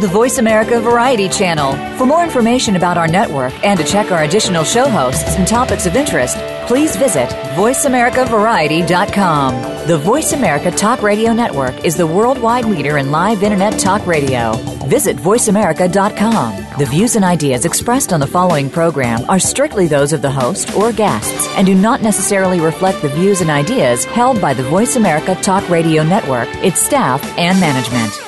The Voice America Variety Channel. For more information about our network and to check our additional show hosts and topics of interest, please visit VoiceAmericaVariety.com. The Voice America Talk Radio Network is the worldwide leader in live Internet talk radio. Visit VoiceAmerica.com. The views and ideas expressed on the following program are strictly those of the host or guests and do not necessarily reflect the views and ideas held by the Voice America Talk Radio Network, its staff, and management.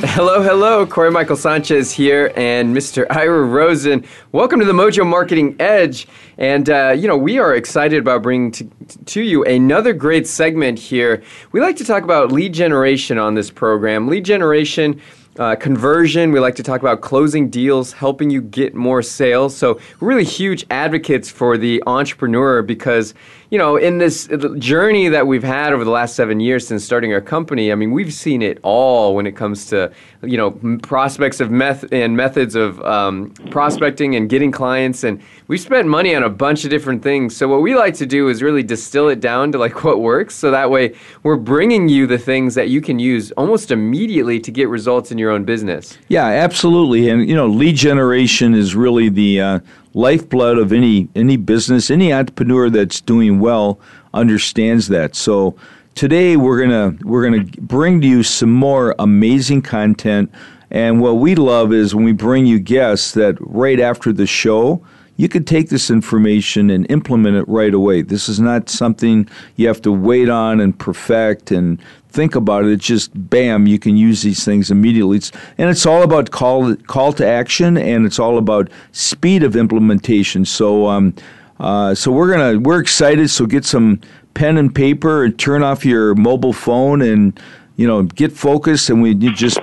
Hello, hello. Corey Michael Sanchez here and Mr. Ira Rosen. Welcome to the Mojo Marketing Edge. And, uh, you know, we are excited about bringing to, to you another great segment here. We like to talk about lead generation on this program. Lead generation uh, conversion. We like to talk about closing deals, helping you get more sales. So, really huge advocates for the entrepreneur because, you know, in this journey that we've had over the last seven years since starting our company, I mean, we've seen it all when it comes to, you know, prospects of meth and methods of um, prospecting and getting clients. And we've spent money on a bunch of different things. So, what we like to do is really distill it down to like what works. So that way we're bringing you the things that you can use almost immediately to get results in your own business. Yeah, absolutely. And, you know, lead generation is really the uh, lifeblood of any any business. Any entrepreneur that's doing well understands that. So today we're gonna we're gonna bring to you some more amazing content. And what we love is when we bring you guests that right after the show you could take this information and implement it right away. This is not something you have to wait on and perfect and think about it. It's just bam, you can use these things immediately. It's, and it's all about call call to action, and it's all about speed of implementation. So, um, uh, so we're gonna we're excited. So get some pen and paper and turn off your mobile phone and you know, get focused and we you just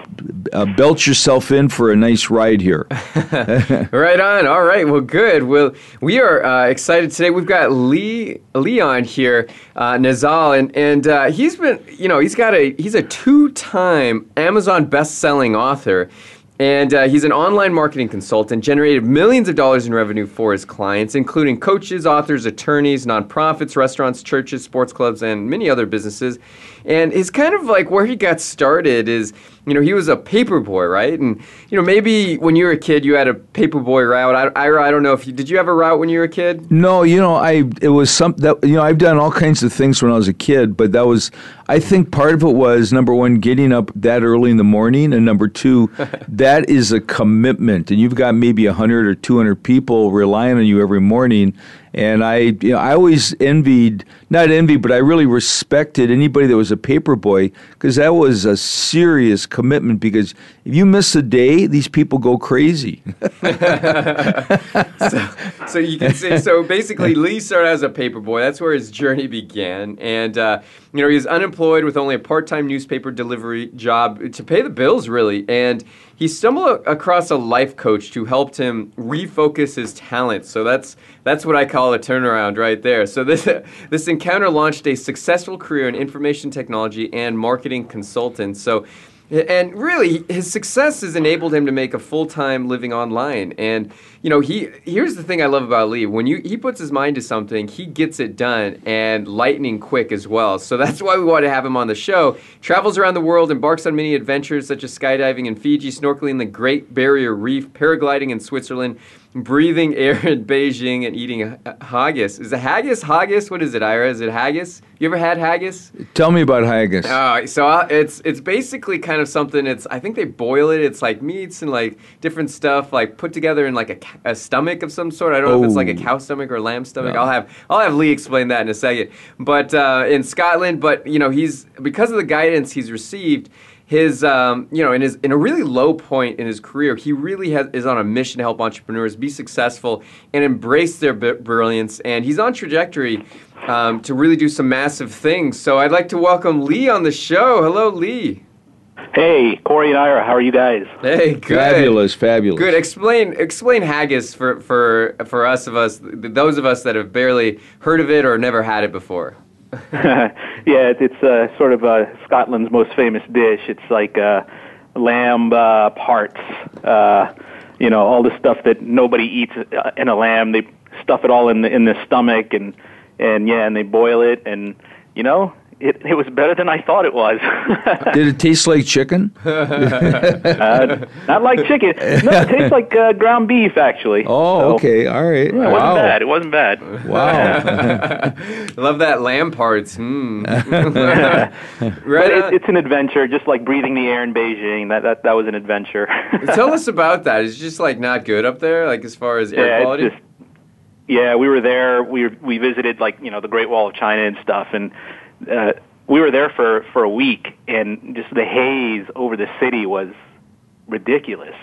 uh, belt yourself in for a nice ride here. right on. All right. Well, good. Well, we are uh, excited today. We've got Lee Leon here, uh, Nazal, and and uh, he's been, you know, he's got a he's a two-time Amazon best-selling author. And uh, he's an online marketing consultant, generated millions of dollars in revenue for his clients, including coaches, authors, attorneys, nonprofits, restaurants, churches, sports clubs, and many other businesses. And it's kind of like where he got started is you know, he was a paper boy, right? And you know, maybe when you were a kid, you had a paper boy route. I, I, I don't know if you did. You have a route when you were a kid? No, you know, I it was some that you know I've done all kinds of things when I was a kid, but that was I think part of it was number one getting up that early in the morning, and number two, that is a commitment, and you've got maybe hundred or two hundred people relying on you every morning, and I, you know, I always envied, not envied, but I really respected anybody that was a paper boy because that was a serious commitment. Because if you miss a day, these people go crazy. so, so, you can say, so basically, Lee started as a paper boy. That's where his journey began. And, uh, you know, he was unemployed with only a part time newspaper delivery job to pay the bills, really. And he stumbled across a life coach who helped him refocus his talent. So that's that's what I call a turnaround right there. So this this encounter launched a successful career in information technology and marketing consultant. So and really his success has enabled him to make a full-time living online. And you know he here's the thing i love about lee. When you he puts his mind to something he gets it done and lightning quick as well. So that's why we want to have him on the show. Travels around the world embarks on many adventures such as skydiving in fiji snorkeling in the great barrier reef paragliding in switzerland breathing air in Beijing and eating haggis. Is it haggis? Haggis? What is it, Ira? Is it haggis? You ever had haggis? Tell me about haggis. Uh, so uh, it's it's basically kind of something. It's I think they boil it. It's like meats and like different stuff like put together in like a, a stomach of some sort. I don't know oh. if it's like a oh. cow stomach or lamb stomach. No. I'll have I'll have Lee explain that in a second. But uh, in Scotland, but you know he's because of the guidance he's received his um, you know in his in a really low point in his career he really has, is on a mission to help entrepreneurs be successful and embrace their b- brilliance and he's on trajectory um, to really do some massive things so i'd like to welcome lee on the show hello lee Hey, Corey and Ira, how are you guys? Hey, good. Fabulous, fabulous. Good. Explain explain haggis for for for us of us those of us that have barely heard of it or never had it before. yeah, it's uh, sort of uh, Scotland's most famous dish. It's like uh, lamb uh, parts, uh, you know, all the stuff that nobody eats uh, in a lamb. They stuff it all in the in the stomach and and yeah, and they boil it and you know, it, it was better than I thought it was. Did it taste like chicken? uh, not like chicken. No, it tastes like uh, ground beef, actually. Oh, So, okay, all right. yeah, it wow. wasn't bad. It wasn't bad. Wow. Love that lamb parts. Mm. Right. it, it's an adventure, just like breathing the air in Beijing. That that, that was an adventure. Tell us about that. It's just like not good up there, like as far as air yeah, quality. it's just yeah. We were there. We were, we visited like you know the Great Wall of China and stuff, and uh, we were there for for a week, and just the haze over the city was ridiculous.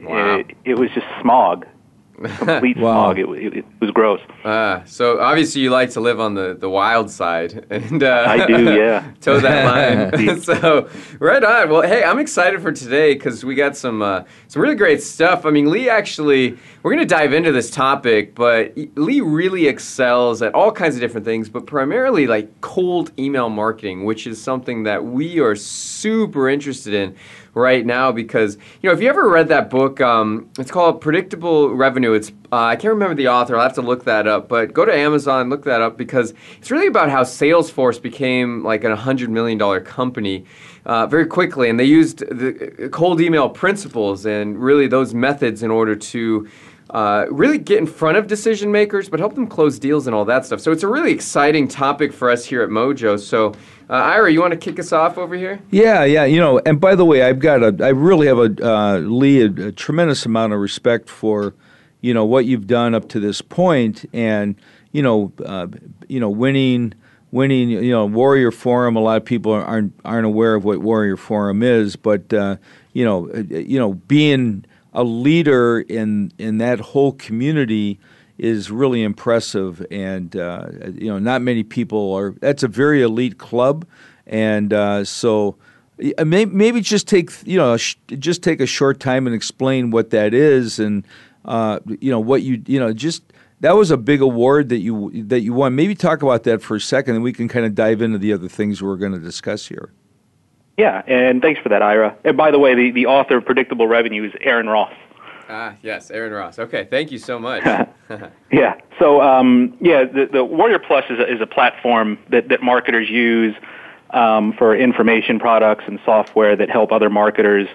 Wow. It, it was just smog, complete Wow. smog. It, it, it was gross. Ah, so obviously you like to live on the, the wild side, and uh, I do, yeah. toe that line. so right on. Well, hey, I'm excited for today because we got some uh, some really great stuff. I mean, Lee actually, we're going to dive into this topic, but Lee really excels at all kinds of different things, but primarily like cold email marketing, which is something that we are super interested in right now because you know if you ever read that book um, it's called predictable revenue it's uh, i can't remember the author i'll have to look that up but go to amazon look that up because it's really about how salesforce became like a hundred million dollar company uh, very quickly and they used the cold email principles and really those methods in order to uh, really get in front of decision makers, but help them close deals and all that stuff. So it's a really exciting topic for us here at Mojo. So, uh, Ira, you want to kick us off over here? Yeah, yeah. You know, and by the way, I've got a, I really have a, uh, Lee, a, a tremendous amount of respect for, you know, what you've done up to this point, and you know, uh, you know, winning, winning. You know, Warrior Forum. A lot of people aren't aren't aware of what Warrior Forum is, but uh, you know, uh, you know, being a leader in in that whole community is really impressive, and uh, you know, not many people are. That's a very elite club, and uh, so may- maybe just take you know just take a short time and explain what that is, and uh, you know what you you know just that was a big award that you that you won. Maybe talk about that for a second, and we can kind of dive into the other things we're going to discuss here. Yeah, and thanks for that, Ira. And by the way, the, the author of Predictable Revenue is Aaron Ross. Ah, yes, Aaron Ross. Okay, thank you so much. Yeah. So um, yeah, the, the Warrior Plus is a, is a platform that, that marketers use um, for information products and software that help other marketers,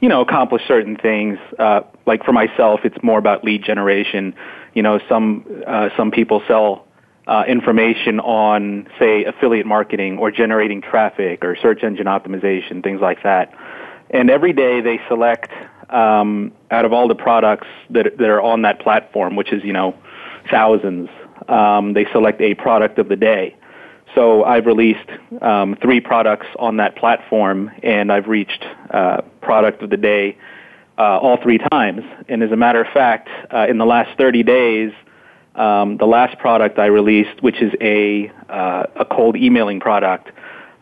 you know, accomplish certain things. Uh, like for myself, it's more about lead generation. You know, some uh, some people sell uh, information on, say, affiliate marketing or generating traffic or search engine optimization, things like that. And every day they select um, out of all the products that that are on that platform, which is you know thousands. Um, they select a product of the day. So I've released um, three products on that platform, and I've reached uh, product of the day uh, all three times. And as a matter of fact, uh, in the last 30 days, um, the last product I released, which is a uh, a cold emailing product,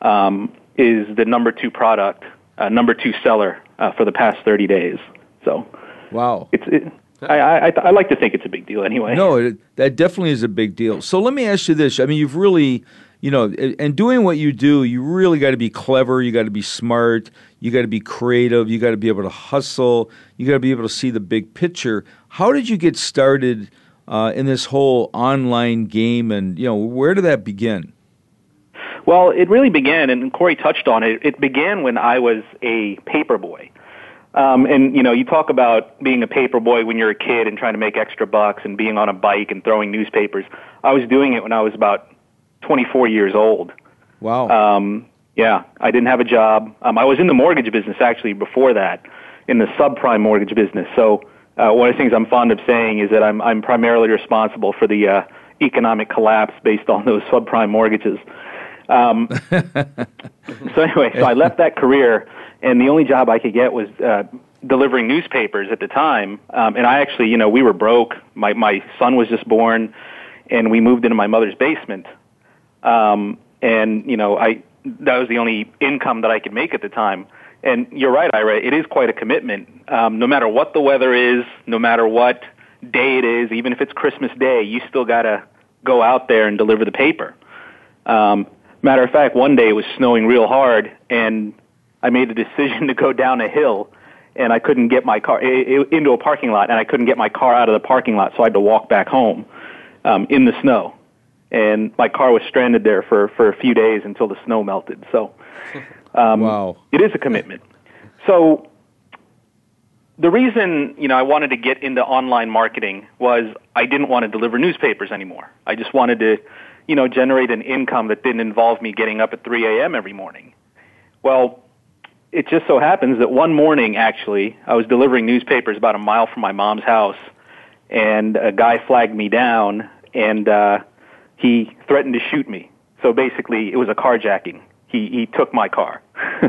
um, is the number two product, uh, number two seller uh, for the past 30 days. So Wow. it's it, I, I I like to think it's a big deal anyway. No, it, that definitely is a big deal. So let me ask you this: I mean, you've really, you know, and and doing what you do, you really got to be clever. You got to be smart. You got to be creative. You got to be able to hustle. You got to be able to see the big picture. How did you get started uh, in this whole online game? And you know, where did that begin? Well, it really began, and Corey touched on it. It began when I was a paper boy. Um, and you know, you talk about being a paper boy when you're a kid and trying to make extra bucks and being on a bike and throwing newspapers. I was doing it when I was about 24 years old. Wow. Um, yeah, I didn't have a job. Um, I was in the mortgage business actually before that, in the subprime mortgage business. So uh, one of the things I'm fond of saying is that I'm I'm primarily responsible for the uh, economic collapse based on those subprime mortgages. Um, so anyway, so I left that career, and the only job I could get was uh, delivering newspapers at the time. Um, and I actually, you know, we were broke. My my son was just born, and we moved into my mother's basement. Um, and you know, I that was the only income that I could make at the time. And you're right, Ira. It is quite a commitment. Um, no matter what the weather is, no matter what day it is, even if it's Christmas Day, you still got to go out there and deliver the paper. Um, matter of fact, one day it was snowing real hard, and I made the decision to go down a hill, and I couldn't get my car into a parking lot, and I couldn't get my car out of the parking lot, so I had to walk back home um, in the snow. And my car was stranded there for, for a few days until the snow melted. So um, wow. It is a commitment. So the reason you know I wanted to get into online marketing was I didn't want to deliver newspapers anymore. I just wanted to, you know, generate an income that didn't involve me getting up at 3 a.m. every morning. Well, it just so happens that one morning, actually, I was delivering newspapers about a mile from my mom's house, and a guy flagged me down, and uh, he threatened to shoot me. So basically, it was a carjacking he he took my car.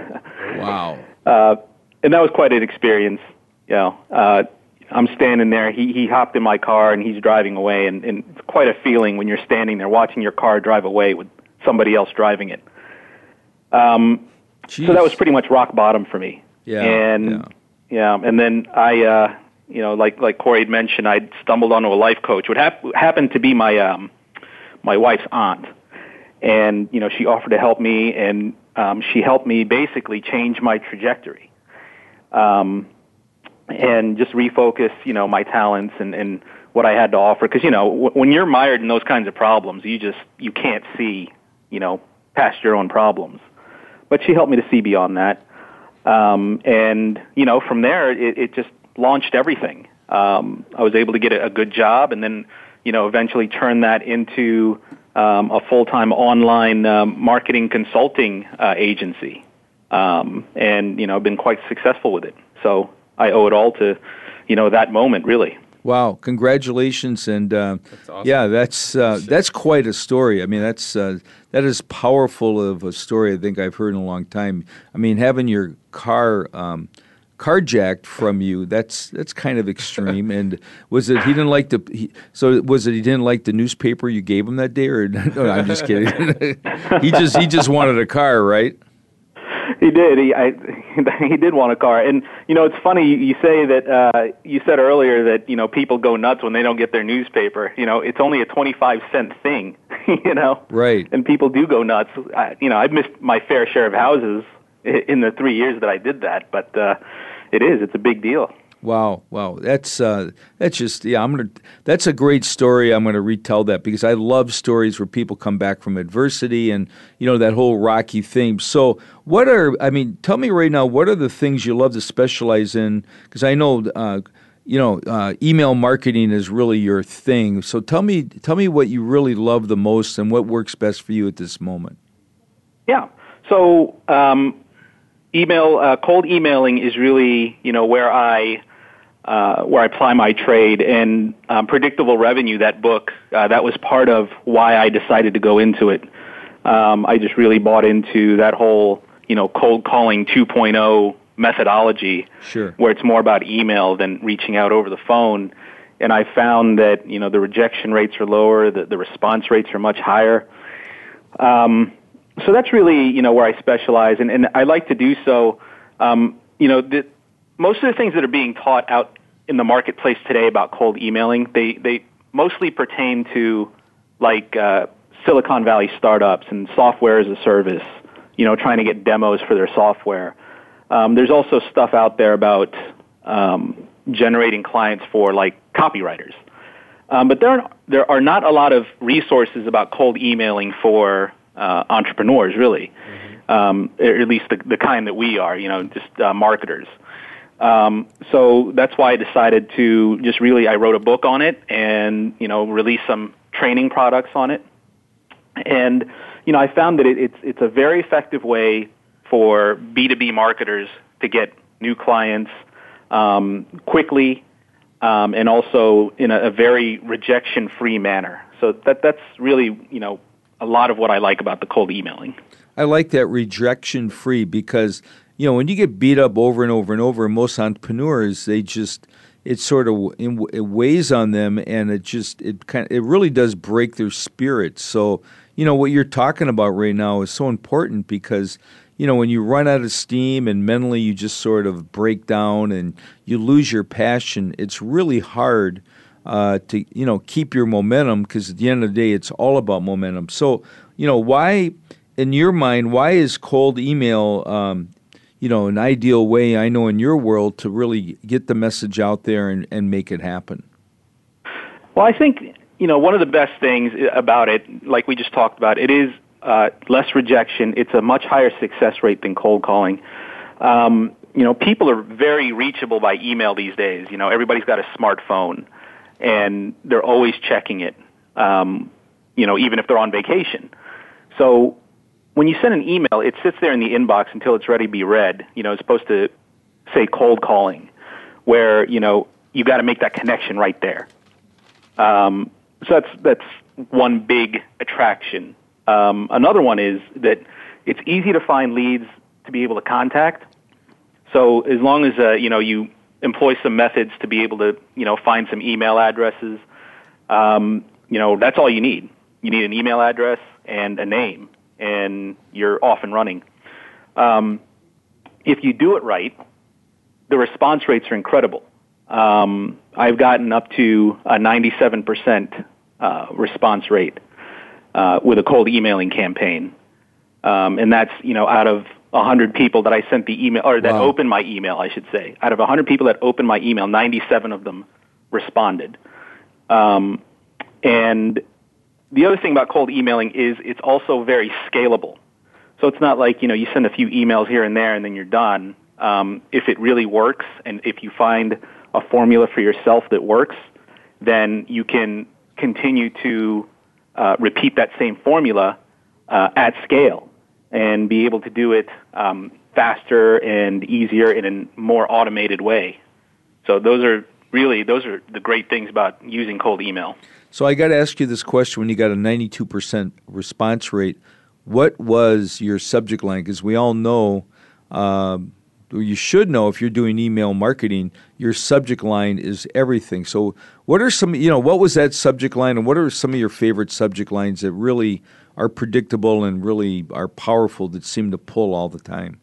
wow. Uh, and that was quite an experience. You know, uh, I'm standing there. He he hopped in my car and he's driving away, and, and it's quite a feeling when you're standing there watching your car drive away with somebody else driving it. Um, so that was pretty much rock bottom for me. Yeah. And yeah, yeah and then I, uh, you know, like like Corey had mentioned, I stumbled onto a life coach. What hap- happened to be my um, my wife's aunt and you know she offered to help me, and um, she helped me basically change my trajectory, um, and just refocus you know my talents and and what I had to offer. Because you know w- when you're mired in those kinds of problems, you just you can't see you know past your own problems. But she helped me to see beyond that, um, and you know from there it, it just launched everything. Um, I was able to get a, a good job, and then you know eventually turn that into um, a full-time online um, marketing consulting uh, agency, um, and you know, been quite successful with it. So I owe it all to, you know, that moment really. Wow! Congratulations, and uh, that's awesome. yeah, that's uh, that's quite a story. I mean, that's uh, that is powerful of a story. I think I've heard in a long time. I mean, having your car um, carjacked from you. That's that's kind of extreme. and was it he didn't like the he, so was it he didn't like the newspaper you gave him that day or no, I'm just kidding. he just he just wanted a car, right? He did. He I, he did want a car, and you know it's funny. You, say that uh, you said earlier that you know people go nuts when they don't get their newspaper. You know it's only a twenty five cent thing. you know, right? And people do go nuts. I, you know I've missed my fair share of houses in the three years that I did that, but uh, it is. It's a big deal. Wow, wow, that's uh, that's just yeah. I'm gonna. That's a great story. I'm gonna retell that because I love stories where people come back from adversity and you know that whole Rocky theme. So, what are I mean? Tell me right now, what are the things you love to specialize in? Because I know. Uh, you know, uh, email marketing is really your thing. So tell me, tell me what you really love the most and what works best for you at this moment. Yeah. So um, email uh, cold emailing is really you know where I uh, where I apply my trade and um, predictable revenue. That book uh, that was part of why I decided to go into it. Um, I just really bought into that whole you know cold calling 2.0 methodology, sure. where it's more about email than reaching out over the phone. And I found that you know the rejection rates are lower, the, the response rates are much higher. Um, so that's really you know where I specialize, and, and I like to do so. Um, you know, the, most of the things that are being taught out in the marketplace today about cold emailing, they they mostly pertain to like uh, Silicon Valley startups and software as a service. You know, trying to get demos for their software. Um, there's also stuff out there about um, generating clients for like copywriters. Um, but there are, there are not a lot of resources about cold emailing for uh, entrepreneurs, really, mm-hmm. um, or at least the, the kind that we are, you know, just uh, marketers. Um, so that's why I decided to just really, I wrote a book on it and, you know, release some training products on it. And, you know, I found that it, it's, it's a very effective way for B2B marketers to get new clients um, quickly um, and also in a, a very rejection-free manner. So that, that's really, you know, a lot of what I like about the cold emailing. I like that rejection free because you know when you get beat up over and over and over, most entrepreneurs they just it sort of it weighs on them and it just it kind of, it really does break their spirit. So you know what you're talking about right now is so important because you know, when you run out of steam and mentally you just sort of break down and you lose your passion, it's really hard uh, to, you know, keep your momentum because at the end of the day, it's all about momentum. So, you know, why, in your mind, why is cold email, um, you know, an ideal way, I know in your world, to really get the message out there and, and make it happen? Well, I think, you know, one of the best things about it, like we just talked about, it is uh, less rejection. It's a much higher success rate than cold calling. Um, you know, people are very reachable by email these days. You know, everybody's got a smartphone, and they're always checking it. Um, you know, even if they're on vacation. So when you send an email, it sits there in the inbox until it's ready to be read. You know, it's supposed to say cold calling, where you know you got to make that connection right there. Um, so that's that's one big attraction um, another one is that it's easy to find leads to be able to contact. So as long as uh, you know you employ some methods to be able to you know find some email addresses, um, you know that's all you need. You need an email address and a name, and you're off and running. Um, if you do it right, the response rates are incredible. Um, I've gotten up to a 97% uh, response rate uh, with a cold emailing campaign. Um, and that's, you know, out of 100 people that I sent the email, or that wow. opened my email, I should say. Out of 100 people that opened my email, 97 of them responded. Um, and the other thing about cold emailing is it's also very scalable. So it's not like, you know, you send a few emails here and there and then you're done. Um, if it really works and if you find a formula for yourself that works, then you can continue to uh, repeat that same formula uh, at scale and be able to do it um, faster and easier in a more automated way. So those are really those are the great things about using cold email. So I got to ask you this question: When you got a ninety-two percent response rate, what was your subject line? Because we all know. Um, you should know if you're doing email marketing, your subject line is everything. So, what are some, you know, what was that subject line, and what are some of your favorite subject lines that really are predictable and really are powerful that seem to pull all the time?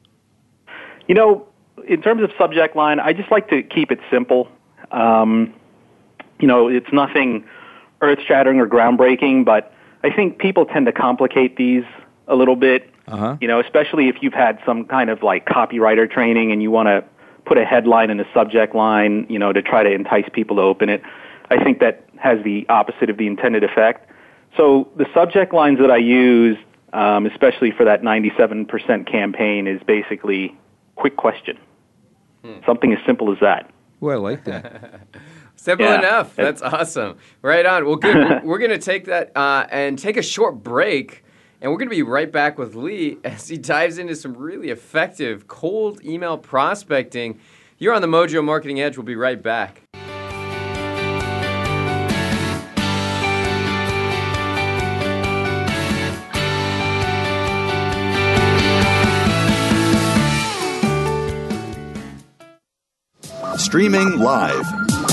You know, in terms of subject line, I just like to keep it simple. Um, you know, it's nothing earth shattering or groundbreaking, but I think people tend to complicate these a little bit. Uh-huh. You know, especially if you've had some kind of like copywriter training and you want to put a headline in the subject line, you know, to try to entice people to open it. I think that has the opposite of the intended effect. So the subject lines that I use, um, especially for that 97% campaign, is basically quick question. Hmm. Something as simple as that. Well, I like that. Simple yeah. enough. That's awesome. Right on. Well, good. We're going to take that uh, and take a short break. And we're going to be right back with Lee as he dives into some really effective cold email prospecting. You're on the Mojo Marketing Edge. We'll be right back. Streaming live,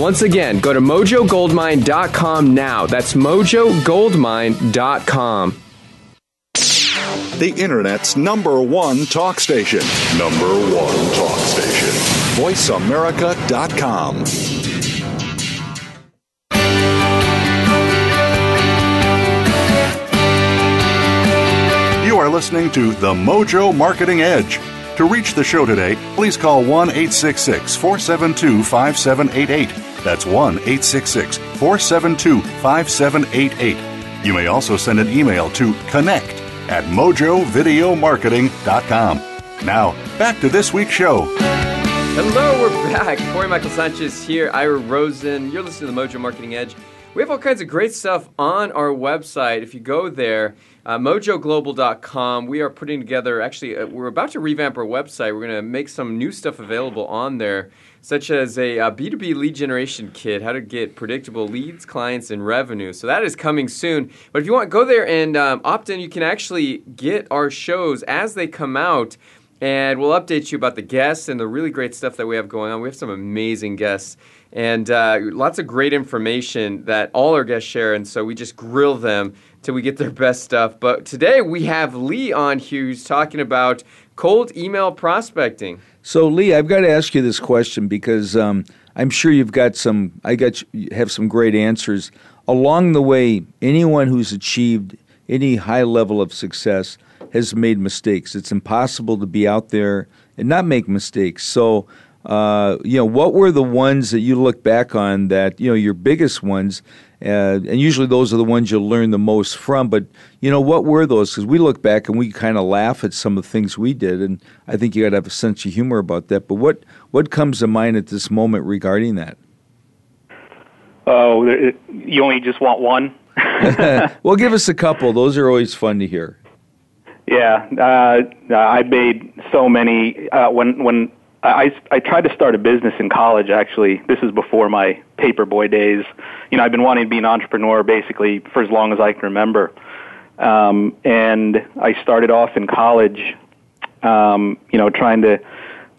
Once again, go to mojogoldmine.com now. That's mojogoldmine.com. The Internet's number one talk station. Number one talk station. VoiceAmerica.com. You are listening to The Mojo Marketing Edge. To reach the show today, please call 1 866 472 5788. That's 1 866 472 5788. You may also send an email to connect at mojovideomarketing.com. Now, back to this week's show. Hello, we're back. Corey Michael Sanchez here, Ira Rosen. You're listening to the Mojo Marketing Edge. We have all kinds of great stuff on our website. If you go there, uh, mojoglobal.com, we are putting together, actually, uh, we're about to revamp our website. We're going to make some new stuff available on there, such as a uh, B2B lead generation kit, how to get predictable leads, clients, and revenue. So that is coming soon. But if you want, go there and um, opt in. You can actually get our shows as they come out and we'll update you about the guests and the really great stuff that we have going on. We have some amazing guests and uh, lots of great information that all our guests share. And so we just grill them till we get their best stuff. But today we have Lee on who's talking about cold email prospecting. So Lee, I've got to ask you this question because um, I'm sure you've got some. I got you have some great answers along the way. Anyone who's achieved any high level of success has made mistakes. It's impossible to be out there and not make mistakes. So uh, you know, what were the ones that you look back on that, you know, your biggest ones, uh, and usually those are the ones you'll learn the most from, but, you know, what were those? Because we look back and we kind of laugh at some of the things we did, and I think you got to have a sense of humor about that. But what, what comes to mind at this moment regarding that? Oh, you only just want one? well, give us a couple. Those are always fun to hear. Yeah, uh, I made so many. Uh, when when I, I tried to start a business in college, actually. This is before my paperboy days. You know, I've been wanting to be an entrepreneur basically for as long as I can remember. Um, and I started off in college, um, you know, trying to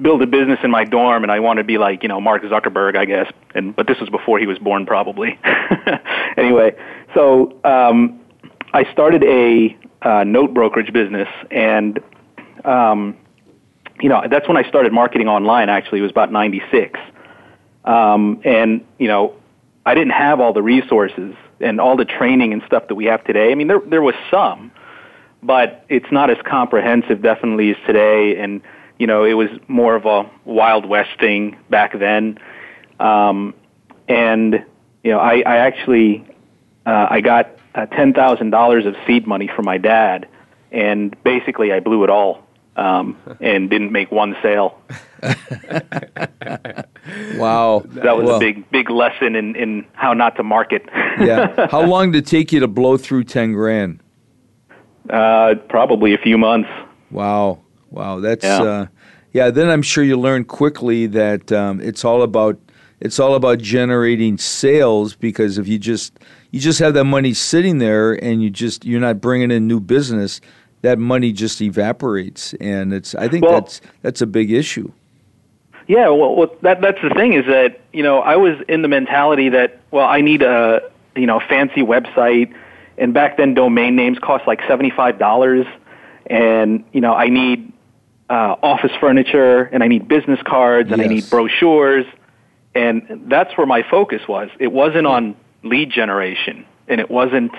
build a business in my dorm, and I wanted to be like, you know, Mark Zuckerberg, I guess. And but this was before he was born, probably. anyway, so um, I started a uh, note brokerage business, and um, you know, that's when I started marketing online. Actually, it was about '96, um, and you know, I didn't have all the resources and all the training and stuff that we have today. I mean, there there was some, but it's not as comprehensive, definitely, as today. And you know, it was more of a wild west thing back then. Um, and you know, I, I actually uh, I got uh, ten thousand dollars of seed money from my dad, and basically I blew it all um, and didn't make one sale. wow, that was well, a big big lesson in in how not to market. yeah, how long did it take you to blow through ten grand? Uh, probably a few months. Wow, wow, that's yeah. Uh, yeah. Then I'm sure you learn quickly that um, it's all about it's all about generating sales because if you just you just have that money sitting there and you just you're not bringing in new business that money just evaporates, and it's. I think well, that's that's a big issue. Yeah, well, well, that that's the thing is that you know I was in the mentality that well I need a you know fancy website, and back then domain names cost like seventy five dollars, and you know I need uh, office furniture, and I need business cards, and yes. I need brochures, and that's where my focus was. It wasn't on lead generation, and it wasn't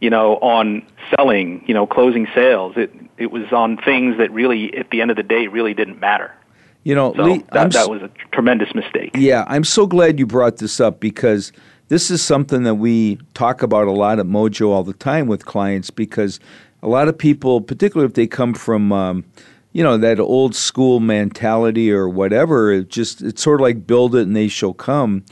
you know, on selling, you know, closing sales. It it was on things that really, at the end of the day, really didn't matter. You know, so Lee, that, that was a tremendous mistake. Yeah, I'm so glad you brought this up because this is something that we talk about a lot at Mojo all the time with clients because a lot of people, particularly if they come from, um, you know, that old school mentality or whatever, it just it's sort of like build it and they shall come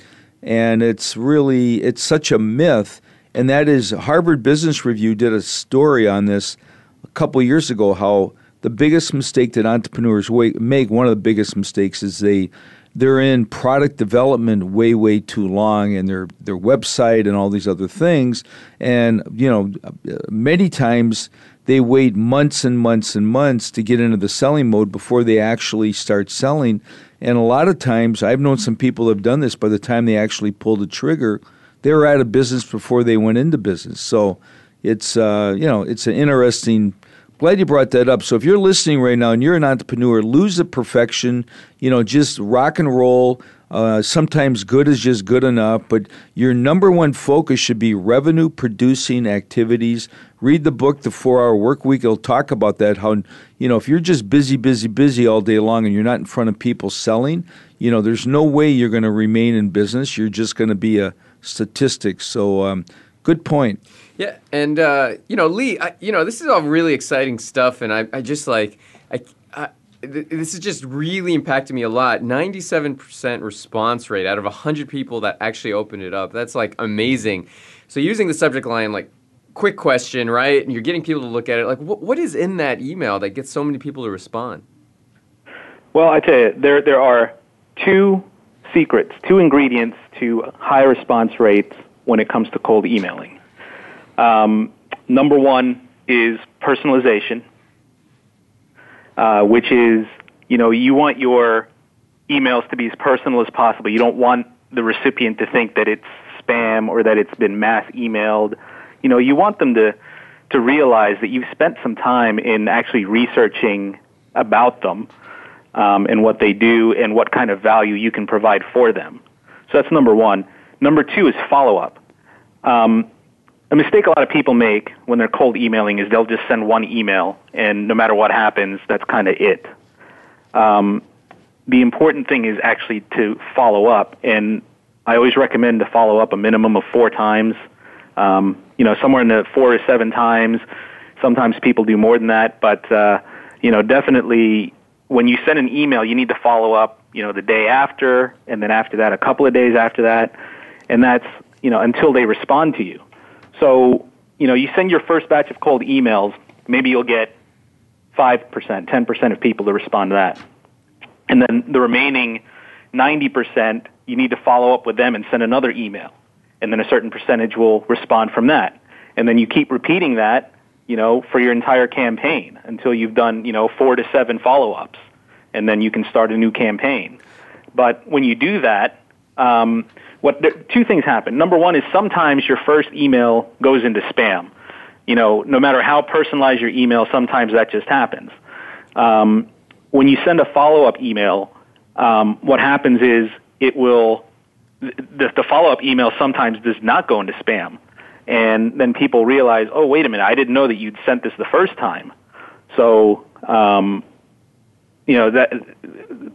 and it's really it's such a myth. And that is Harvard Business Review did a story on this a couple years ago. How the biggest mistake that entrepreneurs make, one of the biggest mistakes, is they they're in product development way way too long and their their website and all these other things and you know many times they wait months and months and months to get into the selling mode before they actually start selling and a lot of times I've known some people have done this by the time they actually pull the trigger they were out of business before they went into business so it's uh, you know it's an interesting Glad you brought that up. So if you're listening right now and you're an entrepreneur, lose the perfection. You know, just rock and roll. Uh, sometimes good is just good enough, but your number one focus should be revenue producing activities. Read the book, The Four Hour Work Week. It'll talk about that. How, you know, if you're just busy, busy, busy all day long and you're not in front of people selling, you know, there's no way you're going to remain in business. You're just going to be a statistic. So, um, good point. Yeah, and uh, you know, Lee, I, you know, this is all really exciting stuff, and I, I just like, I, I th- this has just really impacted me a lot. Ninety-seven percent response rate out of hundred people that actually opened it up. That's like amazing. So using the subject line like quick question, right? And you're getting people to look at it. Like, wh- what is in that email that gets so many people to respond? Well, I tell you, there there are two secrets, two ingredients to high response rates when it comes to cold emailing. Um, number one is personalization, uh, which is, you know, you want your emails to be as personal as possible. You don't want the recipient to think that it's spam or that it's been mass emailed. You know, you want them to, to realize that you've spent some time in actually researching about them um, and what they do and what kind of value you can provide for them. So that's number one. Number two is follow up. Um, a mistake a lot of people make when they're cold emailing is they'll just send one email, and no matter what happens, that's kind of it. Um, the important thing is actually to follow up, and I always recommend to follow up a minimum of four times. Um, you know, somewhere in the four to seven times. Sometimes people do more than that, but uh, you know, definitely when you send an email, you need to follow up. You know, the day after, and then after that, a couple of days after that, and that's you know until they respond to you. So, you know, you send your first batch of cold emails, maybe you'll get 5%, 10% of people to respond to that. And then the remaining 90%, you need to follow up with them and send another email. And then a certain percentage will respond from that. And then you keep repeating that, you know, for your entire campaign until you've done, you know, four to seven follow-ups. And then you can start a new campaign. But when you do that, um, what there, two things happen. Number one is sometimes your first email goes into spam. You know, no matter how personalized your email, sometimes that just happens. Um, when you send a follow-up email, um, what happens is it will the, the follow-up email sometimes does not go into spam, and then people realize, oh, wait a minute, I didn't know that you'd sent this the first time. So, um, you know that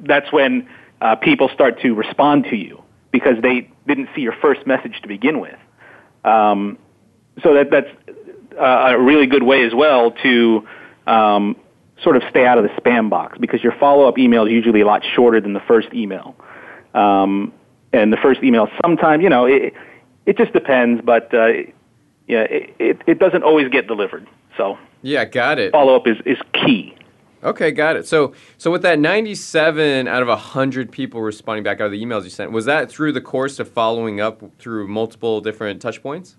that's when uh, people start to respond to you because they didn't see your first message to begin with. Um, so that that's uh, a really good way as well to um, sort of stay out of the spam box because your follow-up email is usually a lot shorter than the first email. Um, and the first email, sometimes you know, it it just depends, but uh, yeah, it, it it doesn't always get delivered. So yeah, got it. Follow-up is is key. Okay, got it. So, so with that 97 out of 100 people responding back out of the emails you sent, was that through the course of following up through multiple different touch points?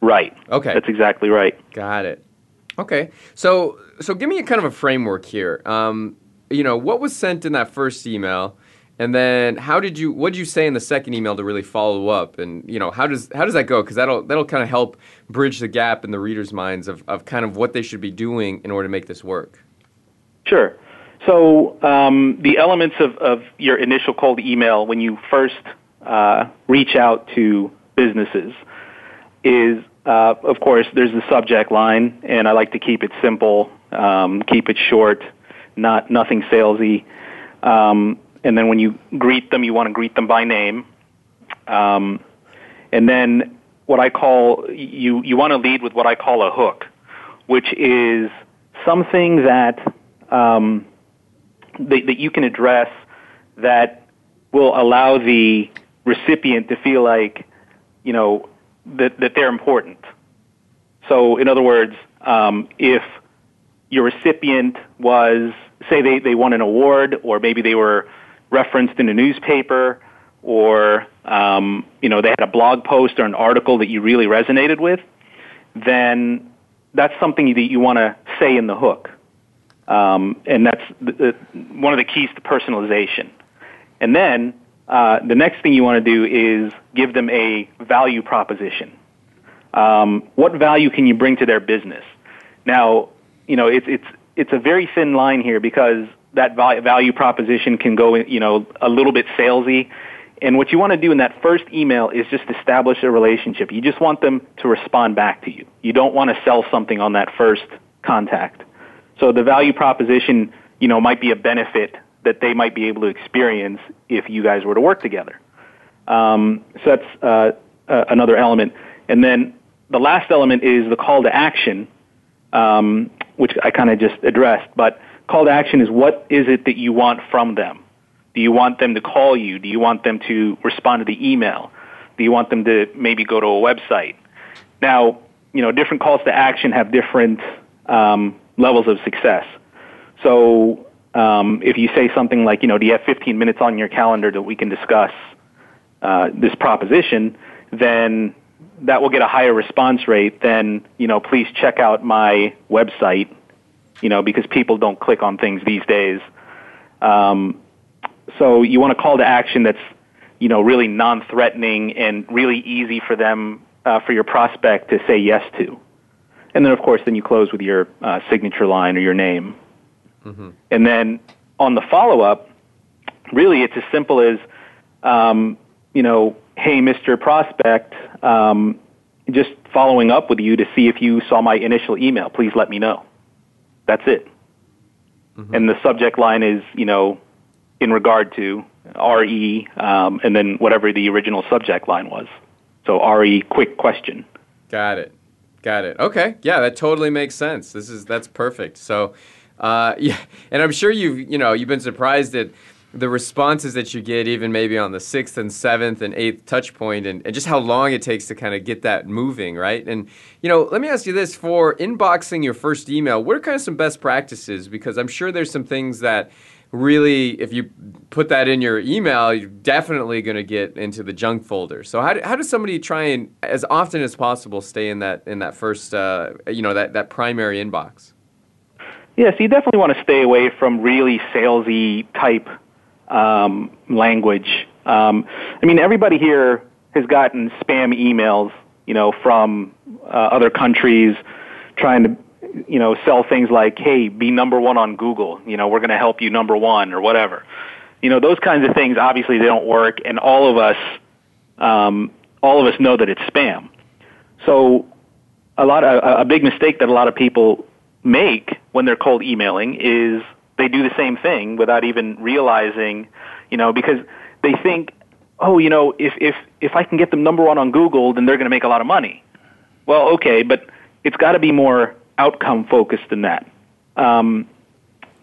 Right. Okay. That's exactly right. Got it. Okay. So, so give me a kind of a framework here. Um, you know, what was sent in that first email, and then how did you? What did you say in the second email to really follow up? And you know, how does how does that go? Because that'll that'll kind of help bridge the gap in the readers' minds of of kind of what they should be doing in order to make this work. Sure. So um, the elements of, of your initial cold email when you first uh, reach out to businesses is, uh, of course, there's the subject line, and I like to keep it simple, um, keep it short, not nothing salesy. Um, and then when you greet them, you want to greet them by name. Um, and then what I call you you want to lead with what I call a hook, which is something that um, that, that you can address that will allow the recipient to feel like, you know, that, that they're important. So, in other words, um, if your recipient was, say, they, they won an award, or maybe they were referenced in a newspaper, or um, you know they had a blog post or an article that you really resonated with, then that's something that you want to say in the hook, um, and that's the, the, one of the keys to personalization. And then uh, the next thing you want to do is give them a value proposition. Um, what value can you bring to their business? Now, you know it's it's it's a very thin line here because that value proposition can go, you know, a little bit salesy and what you want to do in that first email is just establish a relationship. You just want them to respond back to you. You don't want to sell something on that first contact. So the value proposition, you know, might be a benefit that they might be able to experience if you guys were to work together. Um, so that's uh, uh, another element. And then the last element is the call to action, um, which I kind of just addressed. But call to action is what is it that you want from them? Do you want them to call you? Do you want them to respond to the email? Do you want them to maybe go to a website? Now, you know, different calls to action have different um, levels of success. So, um, if you say something like, you know, do you have 15 minutes on your calendar that we can discuss uh, this proposition, then that will get a higher response rate than, you know, please check out my website, you know, because people don't click on things these days. Um, so you want a call to action that's, you know, really non-threatening and really easy for them, uh, for your prospect to say yes to. And then, of course, then you close with your uh, signature line or your name. Mm-hmm. And then on the follow-up, really it's as simple as, um, you know, hey, Mr. Prospect, um, just following up with you to see if you saw my initial email. Please let me know. That's it. Mm-hmm. And the subject line is, you know, in regard to RE, um, and then whatever the original subject line was. So RE, quick question. Got it. Got it. Okay. Yeah, that totally makes sense. This is that's perfect. So, uh, yeah, and I'm sure you've you know you've been surprised at the responses that you get, even maybe on the sixth and seventh and eighth touch point, and, and just how long it takes to kind of get that moving, right? And you know, let me ask you this: for inboxing your first email, what are kind of some best practices? Because I'm sure there's some things that really, if you put that in your email, you're definitely going to get into the junk folder. So how, how does somebody try and, as often as possible, stay in that in that first, uh, you know, that, that primary inbox? Yeah, so you definitely want to stay away from really salesy type um, language. Um, I mean, everybody here has gotten spam emails, you know, from uh, other countries trying to you know, sell things like, hey, be number one on Google. You know, we're going to help you number one or whatever. You know, those kinds of things, obviously they don't work and all of us, um, all of us know that it's spam. So a lot of, a big mistake that a lot of people make when they're cold emailing is they do the same thing without even realizing, you know, because they think, oh, you know, if, if, if I can get them number one on Google, then they're going to make a lot of money. Well, okay, but it's got to be more outcome focused than that. Um,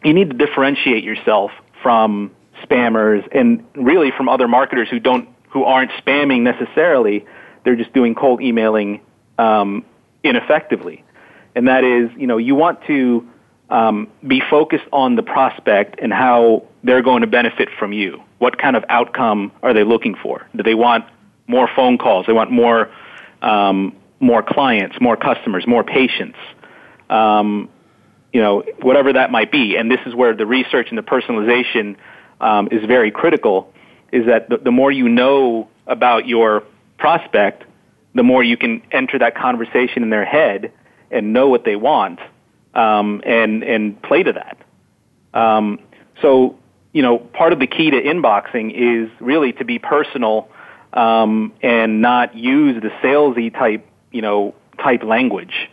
you need to differentiate yourself from spammers and really from other marketers who don't who aren't spamming necessarily. They're just doing cold emailing um, ineffectively, and that is, you know, you want to um, be focused on the prospect and how they're going to benefit from you. What kind of outcome are they looking for? Do they want more phone calls? They want more um, more clients, more customers, more patients um, you know, whatever that might be. And this is where the research and the personalization um, is very critical. Is that the, the more you know about your prospect, the more you can enter that conversation in their head and know what they want um, and and play to that. Um, so you know, part of the key to inboxing is really to be personal um, and not use the salesy type you know type language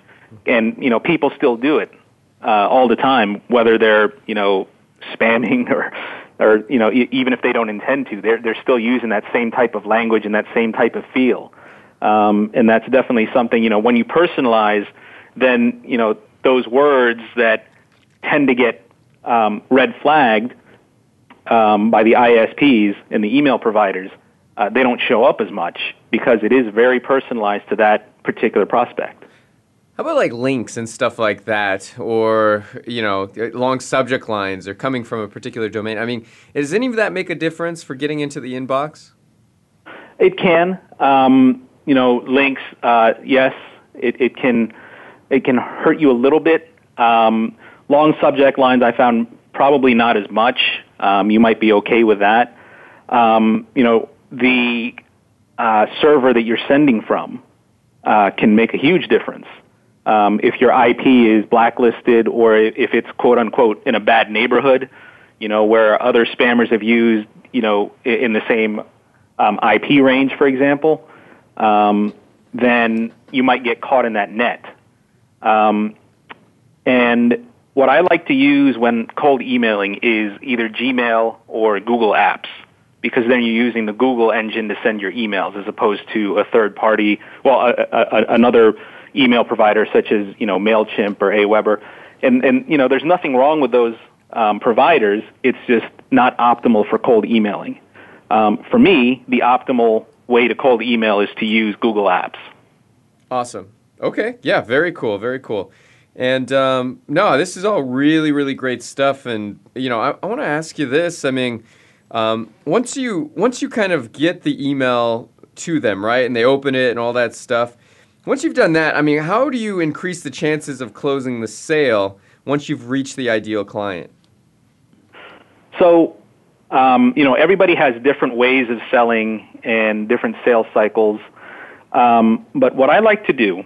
and you know people still do it uh, all the time, whether they're you know spamming or or you know e- even if they don't intend to, they're they're still using that same type of language and that same type of feel, um, and that's definitely something you know when you personalize, then you know those words that tend to get um, red flagged um, by the ISPs and the email providers, uh, they don't show up as much because it is very personalized to that particular prospect. How about like links and stuff like that, or you know, long subject lines, or coming from a particular domain? I mean, does any of that make a difference for getting into the inbox? It can. Um, you know, links. Uh, yes, it, it can. It can hurt you a little bit. Um, long subject lines, I found probably not as much. Um, you might be okay with that. Um, you know, the uh, server that you're sending from uh, can make a huge difference. Um, if your IP is blacklisted or if it's quote unquote in a bad neighborhood, you know, where other spammers have used, you know, in the same um, IP range, for example, um, then you might get caught in that net. Um, and what I like to use when cold emailing is either Gmail or Google Apps because then you're using the Google engine to send your emails as opposed to a third party, well, a, a, another email provider such as you know Mailchimp or AWeber, and and you know there's nothing wrong with those um, providers. It's just not optimal for cold emailing. Um, for me, the optimal way to cold email is to use Google Apps. Awesome. Okay. Yeah. Very cool. Very cool. And um, no, this is all really, really great stuff. And you know, I, I want to ask you this. I mean, um, once you once you kind of get the email to them, right, and they open it and all that stuff. Once you've done that, I mean, how do you increase the chances of closing the sale once you've reached the ideal client? So, um, you know, everybody has different ways of selling and different sales cycles. Um, but what I like to do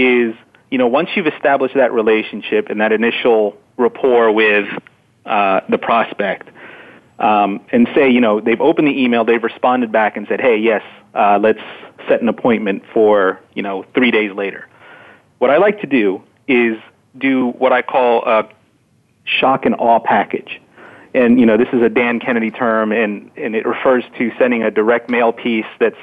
is, you know, once you've established that relationship and that initial rapport with uh, the prospect, um, and say, you know, they've opened the email, they've responded back and said, hey, yes, uh, let's set an appointment for, you know, three days later. What I like to do is do what I call a shock and awe package. And, you know, this is a Dan Kennedy term, and, and it refers to sending a direct mail piece that's,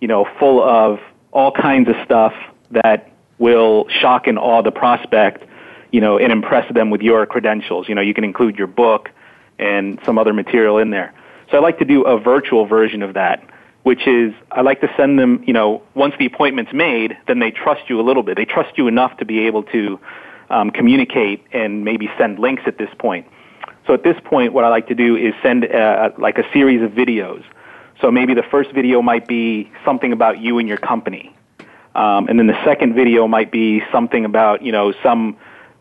you know, full of all kinds of stuff that will shock and awe the prospect, you know, and impress them with your credentials. You know, you can include your book, and some other material in there. So I like to do a virtual version of that, which is I like to send them, you know, once the appointment's made, then they trust you a little bit. They trust you enough to be able to um, communicate and maybe send links at this point. So at this point, what I like to do is send uh, like a series of videos. So maybe the first video might be something about you and your company. Um, and then the second video might be something about, you know, some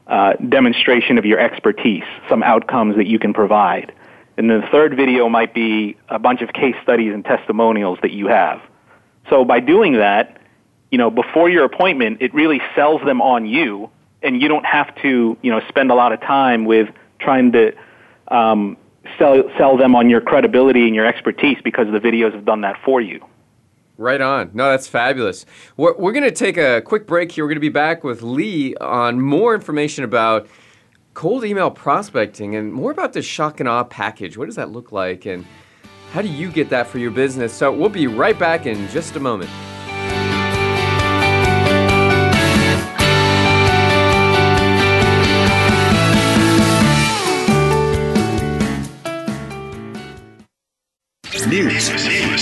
uh, demonstration of your expertise, some outcomes that you can provide. And then the third video might be a bunch of case studies and testimonials that you have. So by doing that, you know, before your appointment, it really sells them on you, and you don't have to, you know, spend a lot of time with trying to um, sell sell them on your credibility and your expertise because the videos have done that for you. Right on. No, that's fabulous. We're, we're going to take a quick break here. We're going to be back with Lee on more information about cold email prospecting and more about the shock and awe package. What does that look like? And how do you get that for your business? So we'll be right back in just a moment. News,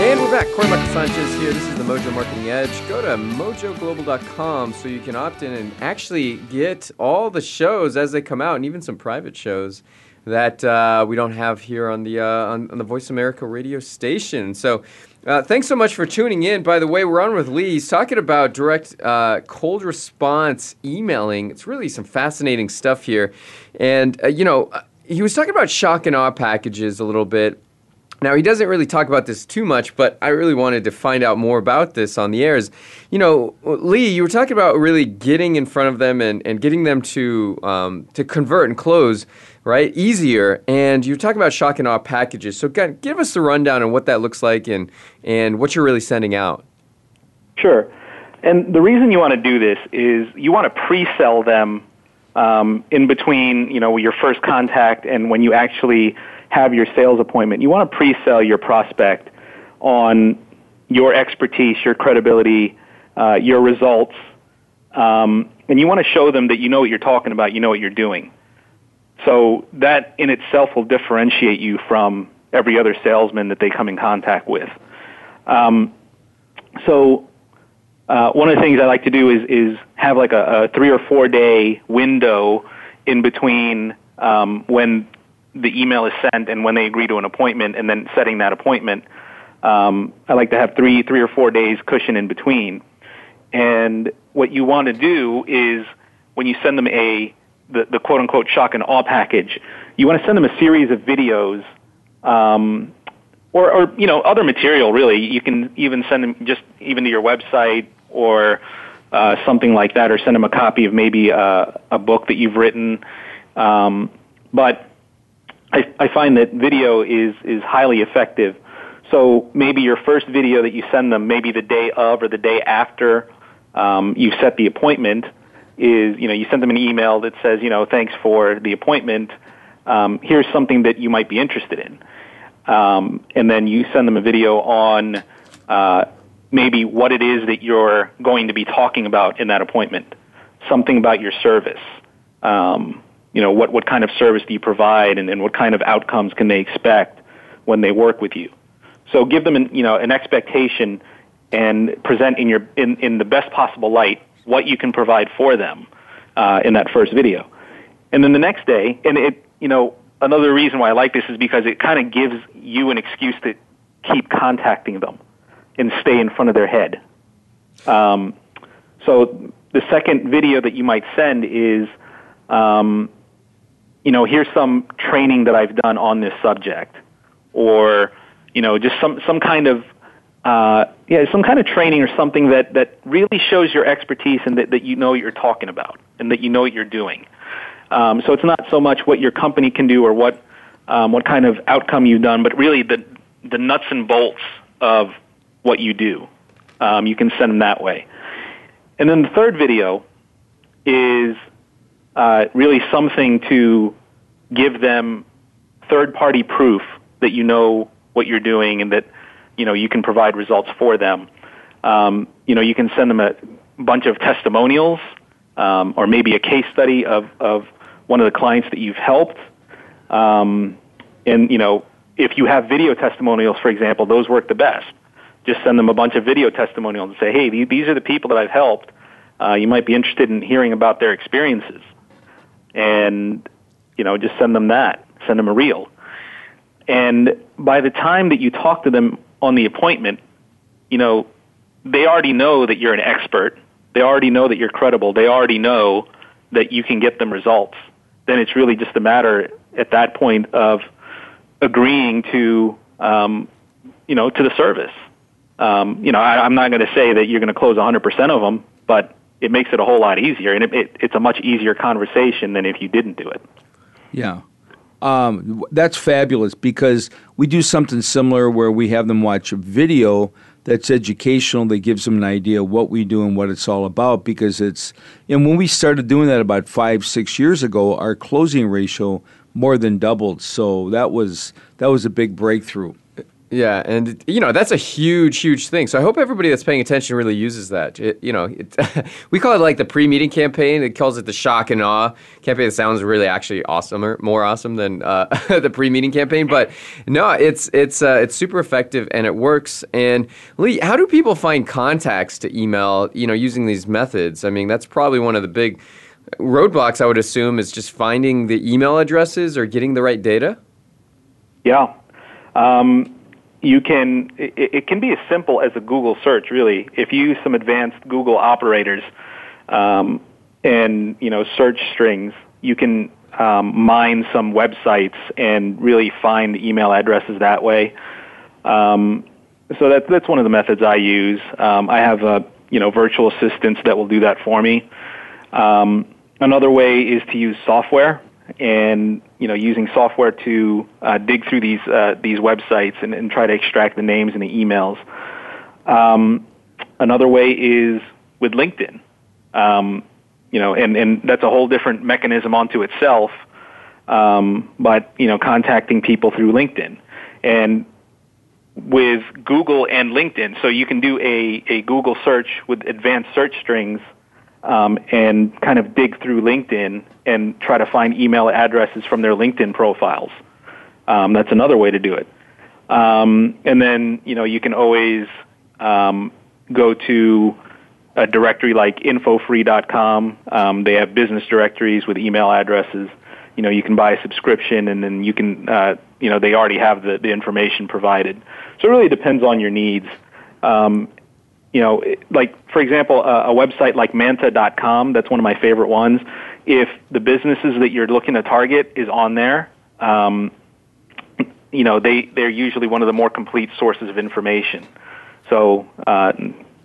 And we're back. Corey Sanchez here. This is the Mojo Marketing Edge. Go to mojoglobal.com so you can opt in and actually get all the shows as they come out, and even some private shows that uh, we don't have here on the uh, on, on the Voice America radio station. So. Uh, thanks so much for tuning in. By the way, we're on with Lee. He's talking about direct uh, cold response emailing. It's really some fascinating stuff here. And, uh, you know, uh, he was talking about shock and awe packages a little bit. Now, he doesn't really talk about this too much, but I really wanted to find out more about this on the air. Is, You know, Lee, you were talking about really getting in front of them and, and getting them to, um, to convert and close, right, easier. And you were talking about shock and awe packages. So give us the rundown on what that looks like and, and what you're really sending out. Sure. And the reason you want to do this is you want to pre-sell them um, in between, you know, your first contact and when you actually have your sales appointment. You want to pre-sell your prospect on your expertise, your credibility, uh, your results, um, and you want to show them that you know what you're talking about, you know what you're doing. So that in itself will differentiate you from every other salesman that they come in contact with. Um, so uh, one of the things I like to do is is have like a, a three or four day window in between um, when the email is sent and when they agree to an appointment, and then setting that appointment. Um, I like to have three three or four days cushion in between. And what you want to do is when you send them a the, the quote unquote shock and awe package, you want to send them a series of videos um, or, or you know other material. Really, you can even send them just even to your website or uh, something like that, or send them a copy of maybe a, a book that you've written. Um, but I, I find that video is is highly effective. So maybe your first video that you send them, maybe the day of or the day after um, you set the appointment, is you know you send them an email that says you know thanks for the appointment. Um, here's something that you might be interested in, um, and then you send them a video on uh, maybe what it is that you're going to be talking about in that appointment, something about your service. Um, you know what what kind of service do you provide, and, and what kind of outcomes can they expect when they work with you. So give them an, you know an expectation and present in your in, in the best possible light what you can provide for them uh, in that first video. And then the next day, and it you know another reason why I like this is because it kind of gives you an excuse to keep contacting them and stay in front of their head. Um, so the second video that you might send is, um, you know, here's some training that I've done on this subject, or you know, just some some kind of uh, yeah, some kind of training or something that that really shows your expertise and that, that you know what you're talking about and that you know what you're doing. Um, so it's not so much what your company can do or what um, what kind of outcome you've done, but really the the nuts and bolts of what you do. Um, you can send them that way. And then the third video is uh, really something to give them third party proof that you know what you're doing and that you know you can provide results for them. Um, you know, you can send them a bunch of testimonials um, or maybe a case study of, of one of the clients that you've helped. Um, and, you know, if you have video testimonials, for example, those work the best. Just send them a bunch of video testimonials and say, hey, these are the people that I've helped. Uh, you might be interested in hearing about their experiences. And, you know, just send them that. Send them a reel. And by the time that you talk to them on the appointment, you know, they already know that you're an expert. They already know that you're credible. They already know that you can get them results. Then it's really just a matter at that point of agreeing to, um, you know, to the service. Um, you know, I, I'm not going to say that you're going to close 100% of them, but it makes it a whole lot easier, and it, it, it's a much easier conversation than if you didn't do it. Yeah. Um, that's fabulous because we do something similar where we have them watch a video that's educational that gives them an idea of what we do and what it's all about because it's and when we started doing that about five six years ago our closing ratio more than doubled so that was that was a big breakthrough yeah, and you know that's a huge, huge thing. So I hope everybody that's paying attention really uses that. It, you know, it, we call it like the pre-meeting campaign. It calls it the shock and awe campaign. It sounds really actually awesomer, more awesome than uh, the pre-meeting campaign. But no, it's it's uh, it's super effective and it works. And Lee, how do people find contacts to email? You know, using these methods. I mean, that's probably one of the big roadblocks. I would assume is just finding the email addresses or getting the right data. Yeah. Um, you can it, it, can be as simple as a Google search really. If you use some advanced Google operators um, and you know search strings, you can um, mine some websites and really find email addresses that way. Um, so that's that's one of the methods I use. Um, I have a you know virtual assistants that will do that for me. Um, another way is to use software and you know using software to uh, dig through these uh, these websites and, and, try to extract the names and the emails. Um, another way is with LinkedIn, um, you know, and, and that's a whole different mechanism onto itself. Um, but you know, contacting people through LinkedIn and with Google and LinkedIn, so you can do a, a Google search with advanced search strings um, and kind of dig through LinkedIn and try to find email addresses from their LinkedIn profiles. Um, that's another way to do it. Um, and then you know you can always um, go to a directory like infofree.com. Um, they have business directories with email addresses. You know you can buy a subscription and then you can uh, you know they already have the, the information provided. So it really depends on your needs. Um, you know, like for example, a, a website like Manta.com, that's one of my favorite ones. If the businesses that you're looking to target is on there, um, you know, they they're usually one of the more complete sources of information. So uh,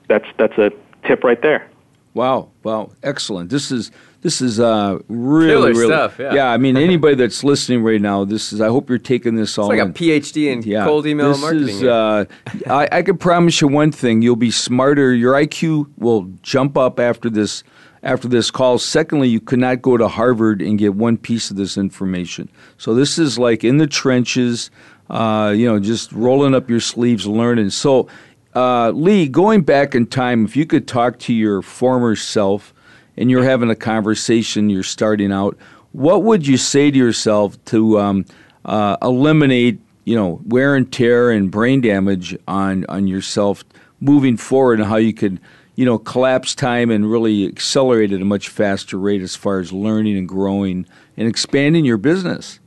that's that's a tip right there. Wow! Wow! Excellent. This is this is uh, really, Killer really, stuff. Yeah. yeah. I mean, anybody that's listening right now, this is. I hope you're taking this all. It's like in. a PhD in yeah, cold email this marketing. Is, uh, I, I can promise you one thing: you'll be smarter. Your IQ will jump up after this. After this call. Secondly, you could not go to Harvard and get one piece of this information. So this is like in the trenches. Uh, you know, just rolling up your sleeves, learning. So, uh, Lee, going back in time, if you could talk to your former self and you're having a conversation, you're starting out, what would you say to yourself to um, uh, eliminate, you know, wear and tear and brain damage on on yourself moving forward, and how you could, you know, collapse time and really accelerate at a much faster rate as far as learning and growing and expanding your business?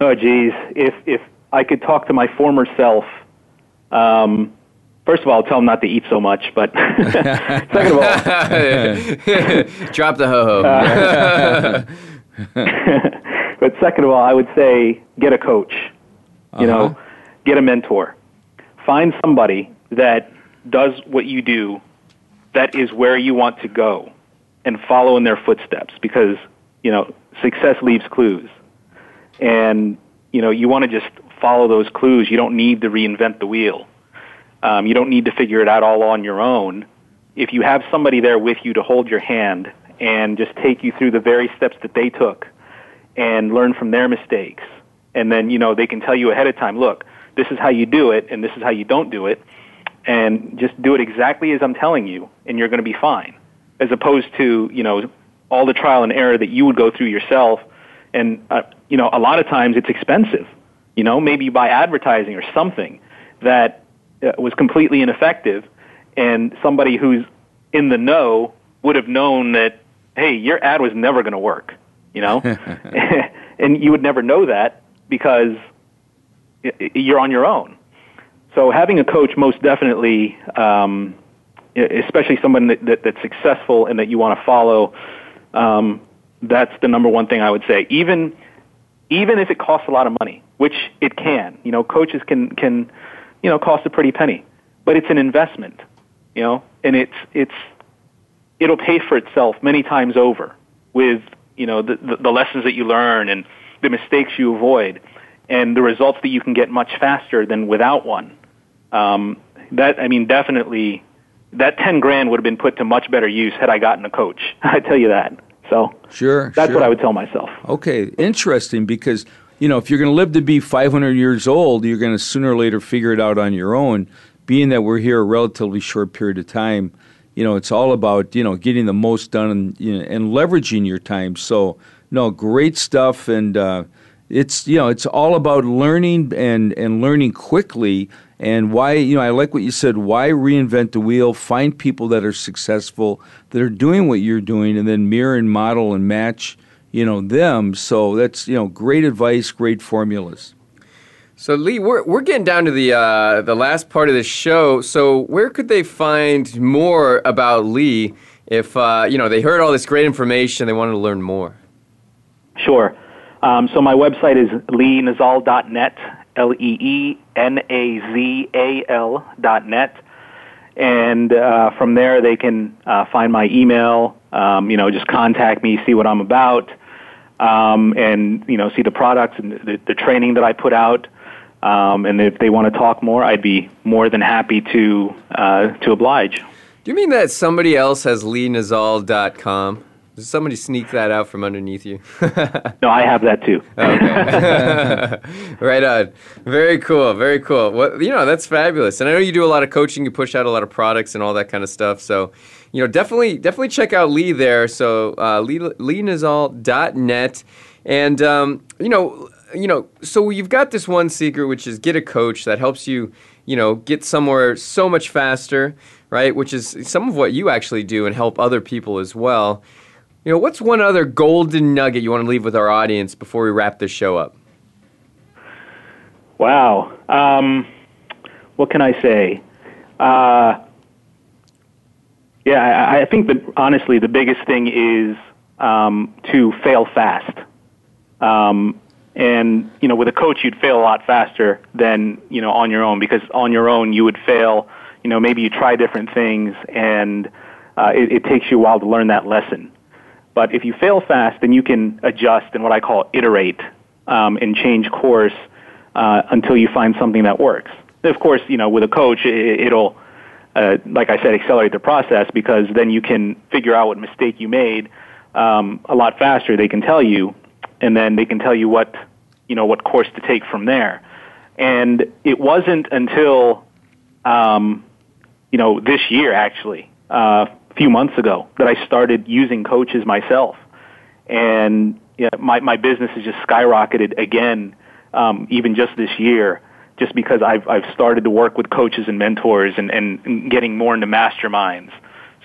Oh, geez, if if I could talk to my former self. Um, First of all, tell them not to eat so much. But second of all, drop the ho ho. Uh, but second of all, I would say get a coach. You uh-huh. know, get a mentor. Find somebody that does what you do, that is where you want to go, and follow in their footsteps. Because you know, success leaves clues, and you know you want to just follow those clues. You don't need to reinvent the wheel. Um, you don't need to figure it out all on your own. If you have somebody there with you to hold your hand and just take you through the very steps that they took and learn from their mistakes, and then, you know, they can tell you ahead of time, look, this is how you do it, and this is how you don't do it, and just do it exactly as I'm telling you, and you're going to be fine. As opposed to, you know, all the trial and error that you would go through yourself. And, uh, you know, a lot of times it's expensive. You know, maybe you buy advertising or something that uh, was completely ineffective, and somebody who's in the know would have known that, hey, your ad was never going to work, you know? and you would never know that because you're on your own. So having a coach most definitely, um, especially someone that, that, that's successful and that you want to follow, um, that's the number one thing I would say. Even even if it costs a lot of money, which it can, you know, coaches can can you know cost a pretty penny, but it's an investment, you know, and it's it's it'll pay for itself many times over with you know the, the, the lessons that you learn and the mistakes you avoid and the results that you can get much faster than without one. Um, that I mean, definitely, that ten grand would have been put to much better use had I gotten a coach. I tell you that. So sure, that's sure. what I would tell myself. Okay, interesting because you know if you're going to live to be 500 years old, you're going to sooner or later figure it out on your own. Being that we're here a relatively short period of time, you know it's all about you know getting the most done and, you know, and leveraging your time. So no, great stuff and. Uh, it's you know it's all about learning and and learning quickly and why you know I like what you said why reinvent the wheel find people that are successful that are doing what you're doing and then mirror and model and match you know them. So that's you know great advice great formulas. So Lee we're we're getting down to the uh, the last part of the show. So where could they find more about Lee if uh, you know they heard all this great information they wanted to learn more? Sure. Um, so my website is leenazal.net, L-E-E-N-A-Z-A-L dot net. And uh, from there, they can uh, find my email, um, you know, just contact me, see what I'm about, um, and, you know, see the products and the, the training that I put out. Um, and if they want to talk more, I'd be more than happy to, uh, to oblige. Do you mean that somebody else has leenazal.com? Did somebody sneak that out from underneath you? no, I have that too. okay. right on. Very cool. Very cool. Well, you know, that's fabulous. And I know you do a lot of coaching. You push out a lot of products and all that kind of stuff. So, you know, definitely, definitely check out Lee there. So, uh, Lee. And, um, you know, you know, so you've got this one secret, which is get a coach that helps you, you know, get somewhere so much faster, right? Which is some of what you actually do and help other people as well. You know, what's one other golden nugget you want to leave with our audience before we wrap this show up? Wow. Um, what can I say? Uh, yeah, I, I, think that honestly, the biggest thing is um, to fail fast. Um, and you know, with a coach, you'd fail a lot faster than you know on your own because on your own you would fail. You know, maybe you try different things, and uh, it, it takes you a while to learn that lesson. But if you fail fast, then you can adjust and what I call iterate um, and change course uh, until you find something that works. Of course, you know, with a coach, it, will uh, like I said, accelerate the process because then you can figure out what mistake you made um, a lot faster. They can tell you, and then they can tell you what you know what course to take from there. And it wasn't until um, you know this year actually uh, few months ago that I started using coaches myself, and yeah, my my business has just skyrocketed again, um, even just this year, just because I've I've started to work with coaches and mentors and, and, getting more into masterminds.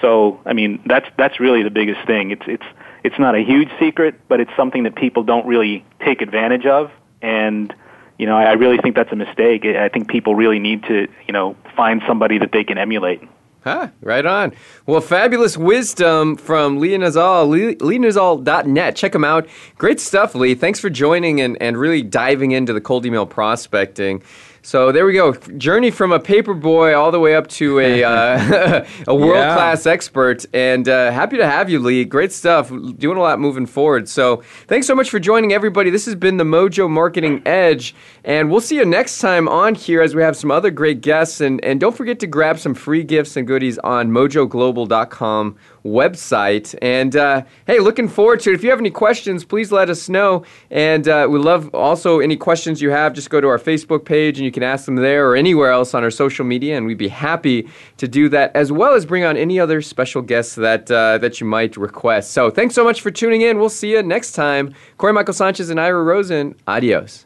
So I mean that's that's really the biggest thing. It's it's it's not a huge secret, but it's something that people don't really take advantage of, and you know I, I really think that's a mistake. I think people really need to you know find somebody that they can emulate. Huh, right on. Well, fabulous wisdom from Lee Nazal, Lee, LeeNazal.net. Check him out. Great stuff, Lee. Thanks for joining and, and really diving into the cold email prospecting. So there we go. Journey from a paper boy all the way up to a uh, a world class yeah. expert. And uh, happy to have you, Lee. Great stuff. Doing a lot moving forward. So thanks so much for joining everybody. This has been the Mojo Marketing Edge, and we'll see you next time on here as we have some other great guests. And and don't forget to grab some free gifts and goodies on MojoGlobal.com website. And uh, hey, looking forward to it. If you have any questions, please let us know. And uh, we love also any questions you have. Just go to our Facebook page and you can ask them there or anywhere else on our social media, and we'd be happy to do that as well as bring on any other special guests that uh, that you might request. So thanks so much for tuning in. We'll see you next time. Corey Michael Sanchez and Ira Rosen. Adios.